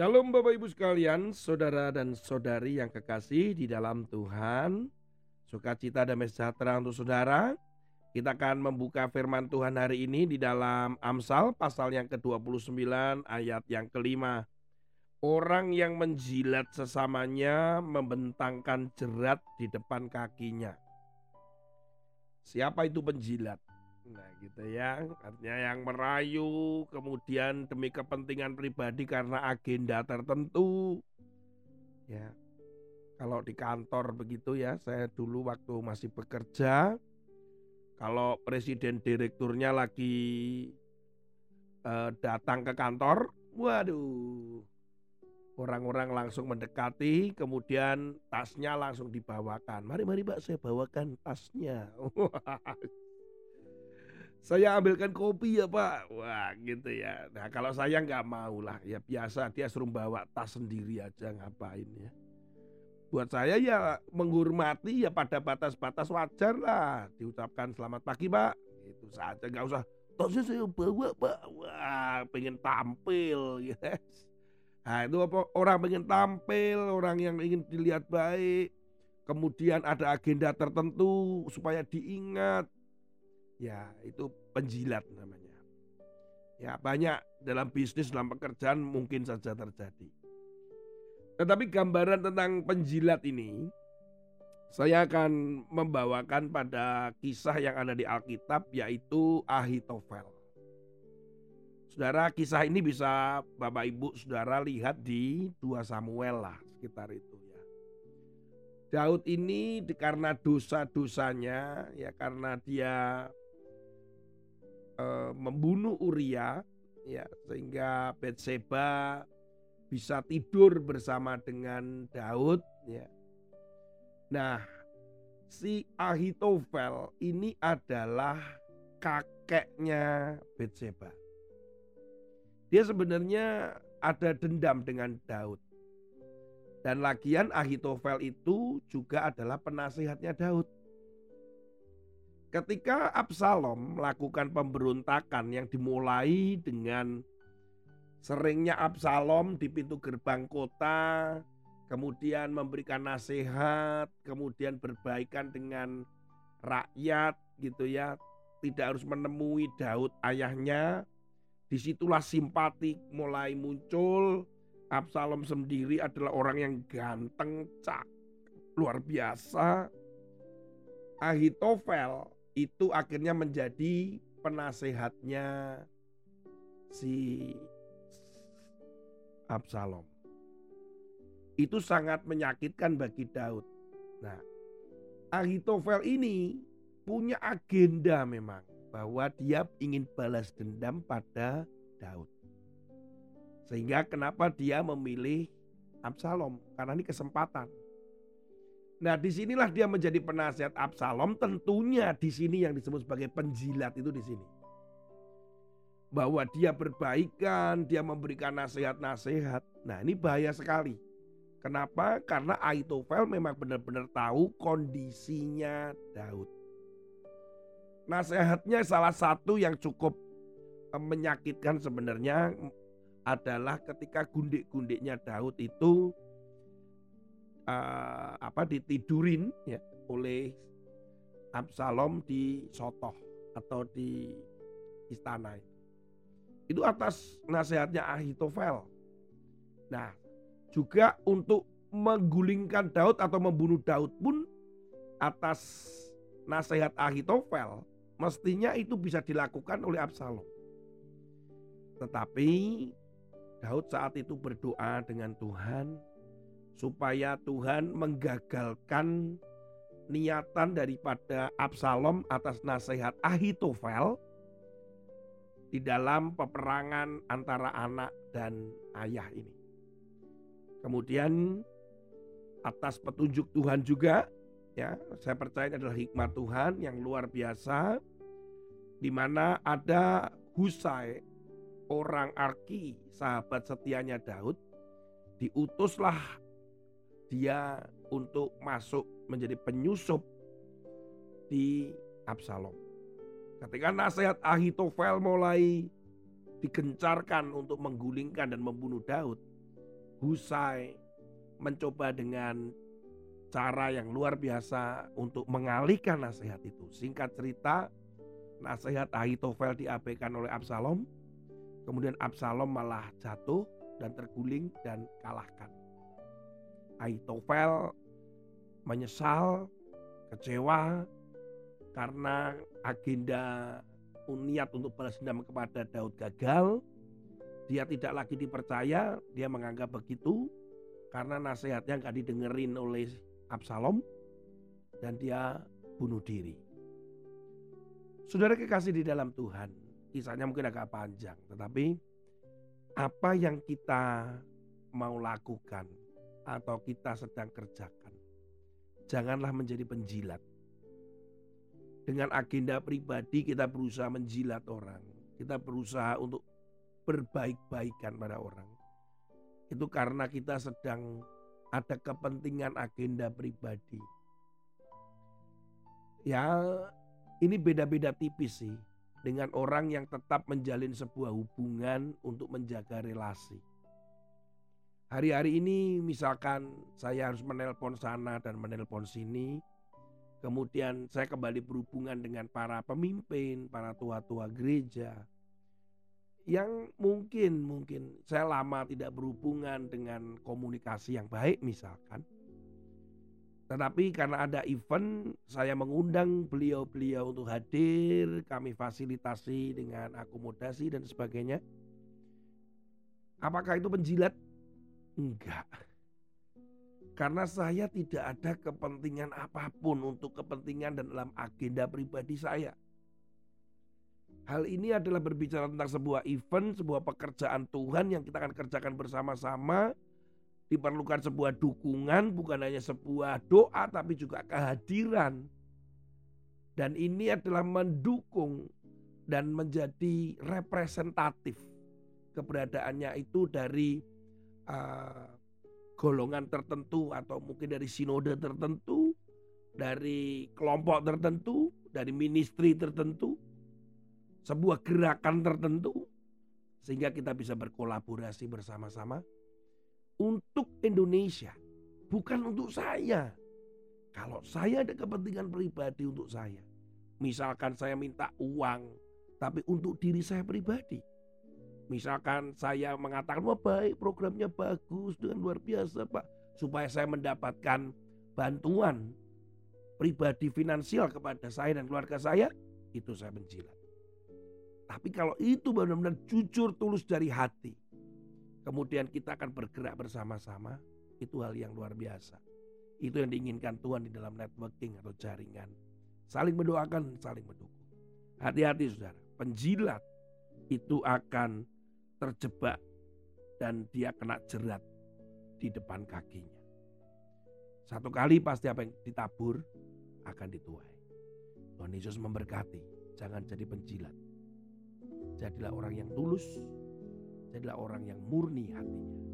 Shalom Bapak Ibu sekalian, saudara dan saudari yang kekasih di dalam Tuhan. Sukacita dan sejahtera untuk saudara. Kita akan membuka firman Tuhan hari ini di dalam Amsal pasal yang ke-29 ayat yang kelima. Orang yang menjilat sesamanya membentangkan jerat di depan kakinya. Siapa itu penjilat? Nah gitu ya, artinya yang merayu kemudian demi kepentingan pribadi karena agenda tertentu. Ya, kalau di kantor begitu ya, saya dulu waktu masih bekerja, kalau presiden direkturnya lagi uh, datang ke kantor, waduh, orang-orang langsung mendekati, kemudian tasnya langsung dibawakan. Mari, mari Pak, saya bawakan tasnya. saya ambilkan kopi ya pak. Wah gitu ya. Nah kalau saya nggak mau lah. Ya biasa dia suruh bawa tas sendiri aja ngapain ya? Buat saya ya menghormati ya pada batas-batas wajar lah. Diucapkan selamat pagi pak. Itu saja nggak usah. Tasnya saya bawa pak. Wah pengen tampil yes. nah itu apa? Orang pengen tampil orang yang ingin dilihat baik. Kemudian ada agenda tertentu supaya diingat Ya, itu penjilat namanya. Ya, banyak dalam bisnis, dalam pekerjaan mungkin saja terjadi. Tetapi gambaran tentang penjilat ini saya akan membawakan pada kisah yang ada di Alkitab yaitu Ahitofel. Saudara, kisah ini bisa Bapak Ibu Saudara lihat di 2 Samuel lah sekitar itu ya. Daud ini karena dosa-dosanya ya karena dia Eh, membunuh Uria ya sehingga Betseba bisa tidur bersama dengan Daud ya. Nah, si Ahitofel ini adalah kakeknya Betseba. Dia sebenarnya ada dendam dengan Daud. Dan lagian Ahitofel itu juga adalah penasihatnya Daud. Ketika Absalom melakukan pemberontakan yang dimulai dengan seringnya Absalom di pintu gerbang kota, kemudian memberikan nasihat, kemudian berbaikan dengan rakyat gitu ya, tidak harus menemui Daud ayahnya. Di situlah simpati mulai muncul. Absalom sendiri adalah orang yang ganteng, cak, luar biasa. Ahitofel itu akhirnya menjadi penasehatnya si Absalom. Itu sangat menyakitkan bagi Daud. Nah, Ahitofel ini punya agenda memang bahwa dia ingin balas dendam pada Daud. Sehingga kenapa dia memilih Absalom? Karena ini kesempatan. Nah, di sinilah dia menjadi penasihat Absalom. Tentunya di sini yang disebut sebagai penjilat itu di sini. Bahwa dia berbaikan, dia memberikan nasihat-nasihat. Nah, ini bahaya sekali. Kenapa? Karena Aitofel memang benar-benar tahu kondisinya Daud. Nasihatnya salah satu yang cukup eh, menyakitkan sebenarnya adalah ketika gundik-gundiknya Daud itu uh, apa ditidurin ya oleh Absalom di Sotoh atau di istana itu. Itu atas nasihatnya Ahitofel. Nah, juga untuk menggulingkan Daud atau membunuh Daud pun atas nasihat Ahitofel, mestinya itu bisa dilakukan oleh Absalom. Tetapi Daud saat itu berdoa dengan Tuhan, supaya Tuhan menggagalkan niatan daripada Absalom atas nasihat Ahitofel di dalam peperangan antara anak dan ayah ini. Kemudian atas petunjuk Tuhan juga ya, saya percaya ini adalah hikmat Tuhan yang luar biasa di mana ada Husai orang Arki sahabat setianya Daud diutuslah dia untuk masuk menjadi penyusup di Absalom. Ketika nasihat Ahitofel mulai digencarkan untuk menggulingkan dan membunuh Daud, Husai mencoba dengan cara yang luar biasa untuk mengalihkan nasihat itu. Singkat cerita, nasihat Ahitofel diabaikan oleh Absalom. Kemudian Absalom malah jatuh dan terguling dan kalahkan. Ahitofel menyesal, kecewa karena agenda niat untuk balas dendam kepada Daud gagal. Dia tidak lagi dipercaya, dia menganggap begitu karena nasihatnya nggak didengerin oleh Absalom dan dia bunuh diri. Saudara kekasih di dalam Tuhan, kisahnya mungkin agak panjang, tetapi apa yang kita mau lakukan atau kita sedang kerjakan, janganlah menjadi penjilat. Dengan agenda pribadi kita berusaha menjilat orang, kita berusaha untuk berbaik-baikan pada orang. Itu karena kita sedang ada kepentingan agenda pribadi. Ya, ini beda-beda tipis sih dengan orang yang tetap menjalin sebuah hubungan untuk menjaga relasi. Hari-hari ini misalkan saya harus menelpon sana dan menelpon sini, kemudian saya kembali berhubungan dengan para pemimpin, para tua-tua gereja, yang mungkin mungkin saya lama tidak berhubungan dengan komunikasi yang baik misalkan. Tetapi karena ada event saya mengundang beliau-beliau untuk hadir, kami fasilitasi dengan akomodasi dan sebagainya. Apakah itu penjilat? Enggak. Karena saya tidak ada kepentingan apa pun untuk kepentingan dan dalam agenda pribadi saya. Hal ini adalah berbicara tentang sebuah event, sebuah pekerjaan Tuhan yang kita akan kerjakan bersama-sama. Diperlukan sebuah dukungan, bukan hanya sebuah doa, tapi juga kehadiran. Dan ini adalah mendukung dan menjadi representatif keberadaannya itu dari uh, golongan tertentu atau mungkin dari sinode tertentu, dari kelompok tertentu, dari ministry tertentu sebuah gerakan tertentu sehingga kita bisa berkolaborasi bersama-sama untuk Indonesia, bukan untuk saya. Kalau saya ada kepentingan pribadi untuk saya, misalkan saya minta uang, tapi untuk diri saya pribadi. Misalkan saya mengatakan, wah baik programnya bagus dengan luar biasa Pak. Supaya saya mendapatkan bantuan pribadi finansial kepada saya dan keluarga saya, itu saya menjilat. Tapi kalau itu benar-benar jujur tulus dari hati. Kemudian kita akan bergerak bersama-sama. Itu hal yang luar biasa. Itu yang diinginkan Tuhan di dalam networking atau jaringan. Saling mendoakan, saling mendukung. Hati-hati saudara. Penjilat itu akan terjebak dan dia kena jerat di depan kakinya. Satu kali pasti apa yang ditabur akan dituai. Tuhan Yesus memberkati. Jangan jadi penjilat Jadilah orang yang tulus, jadilah orang yang murni hatinya.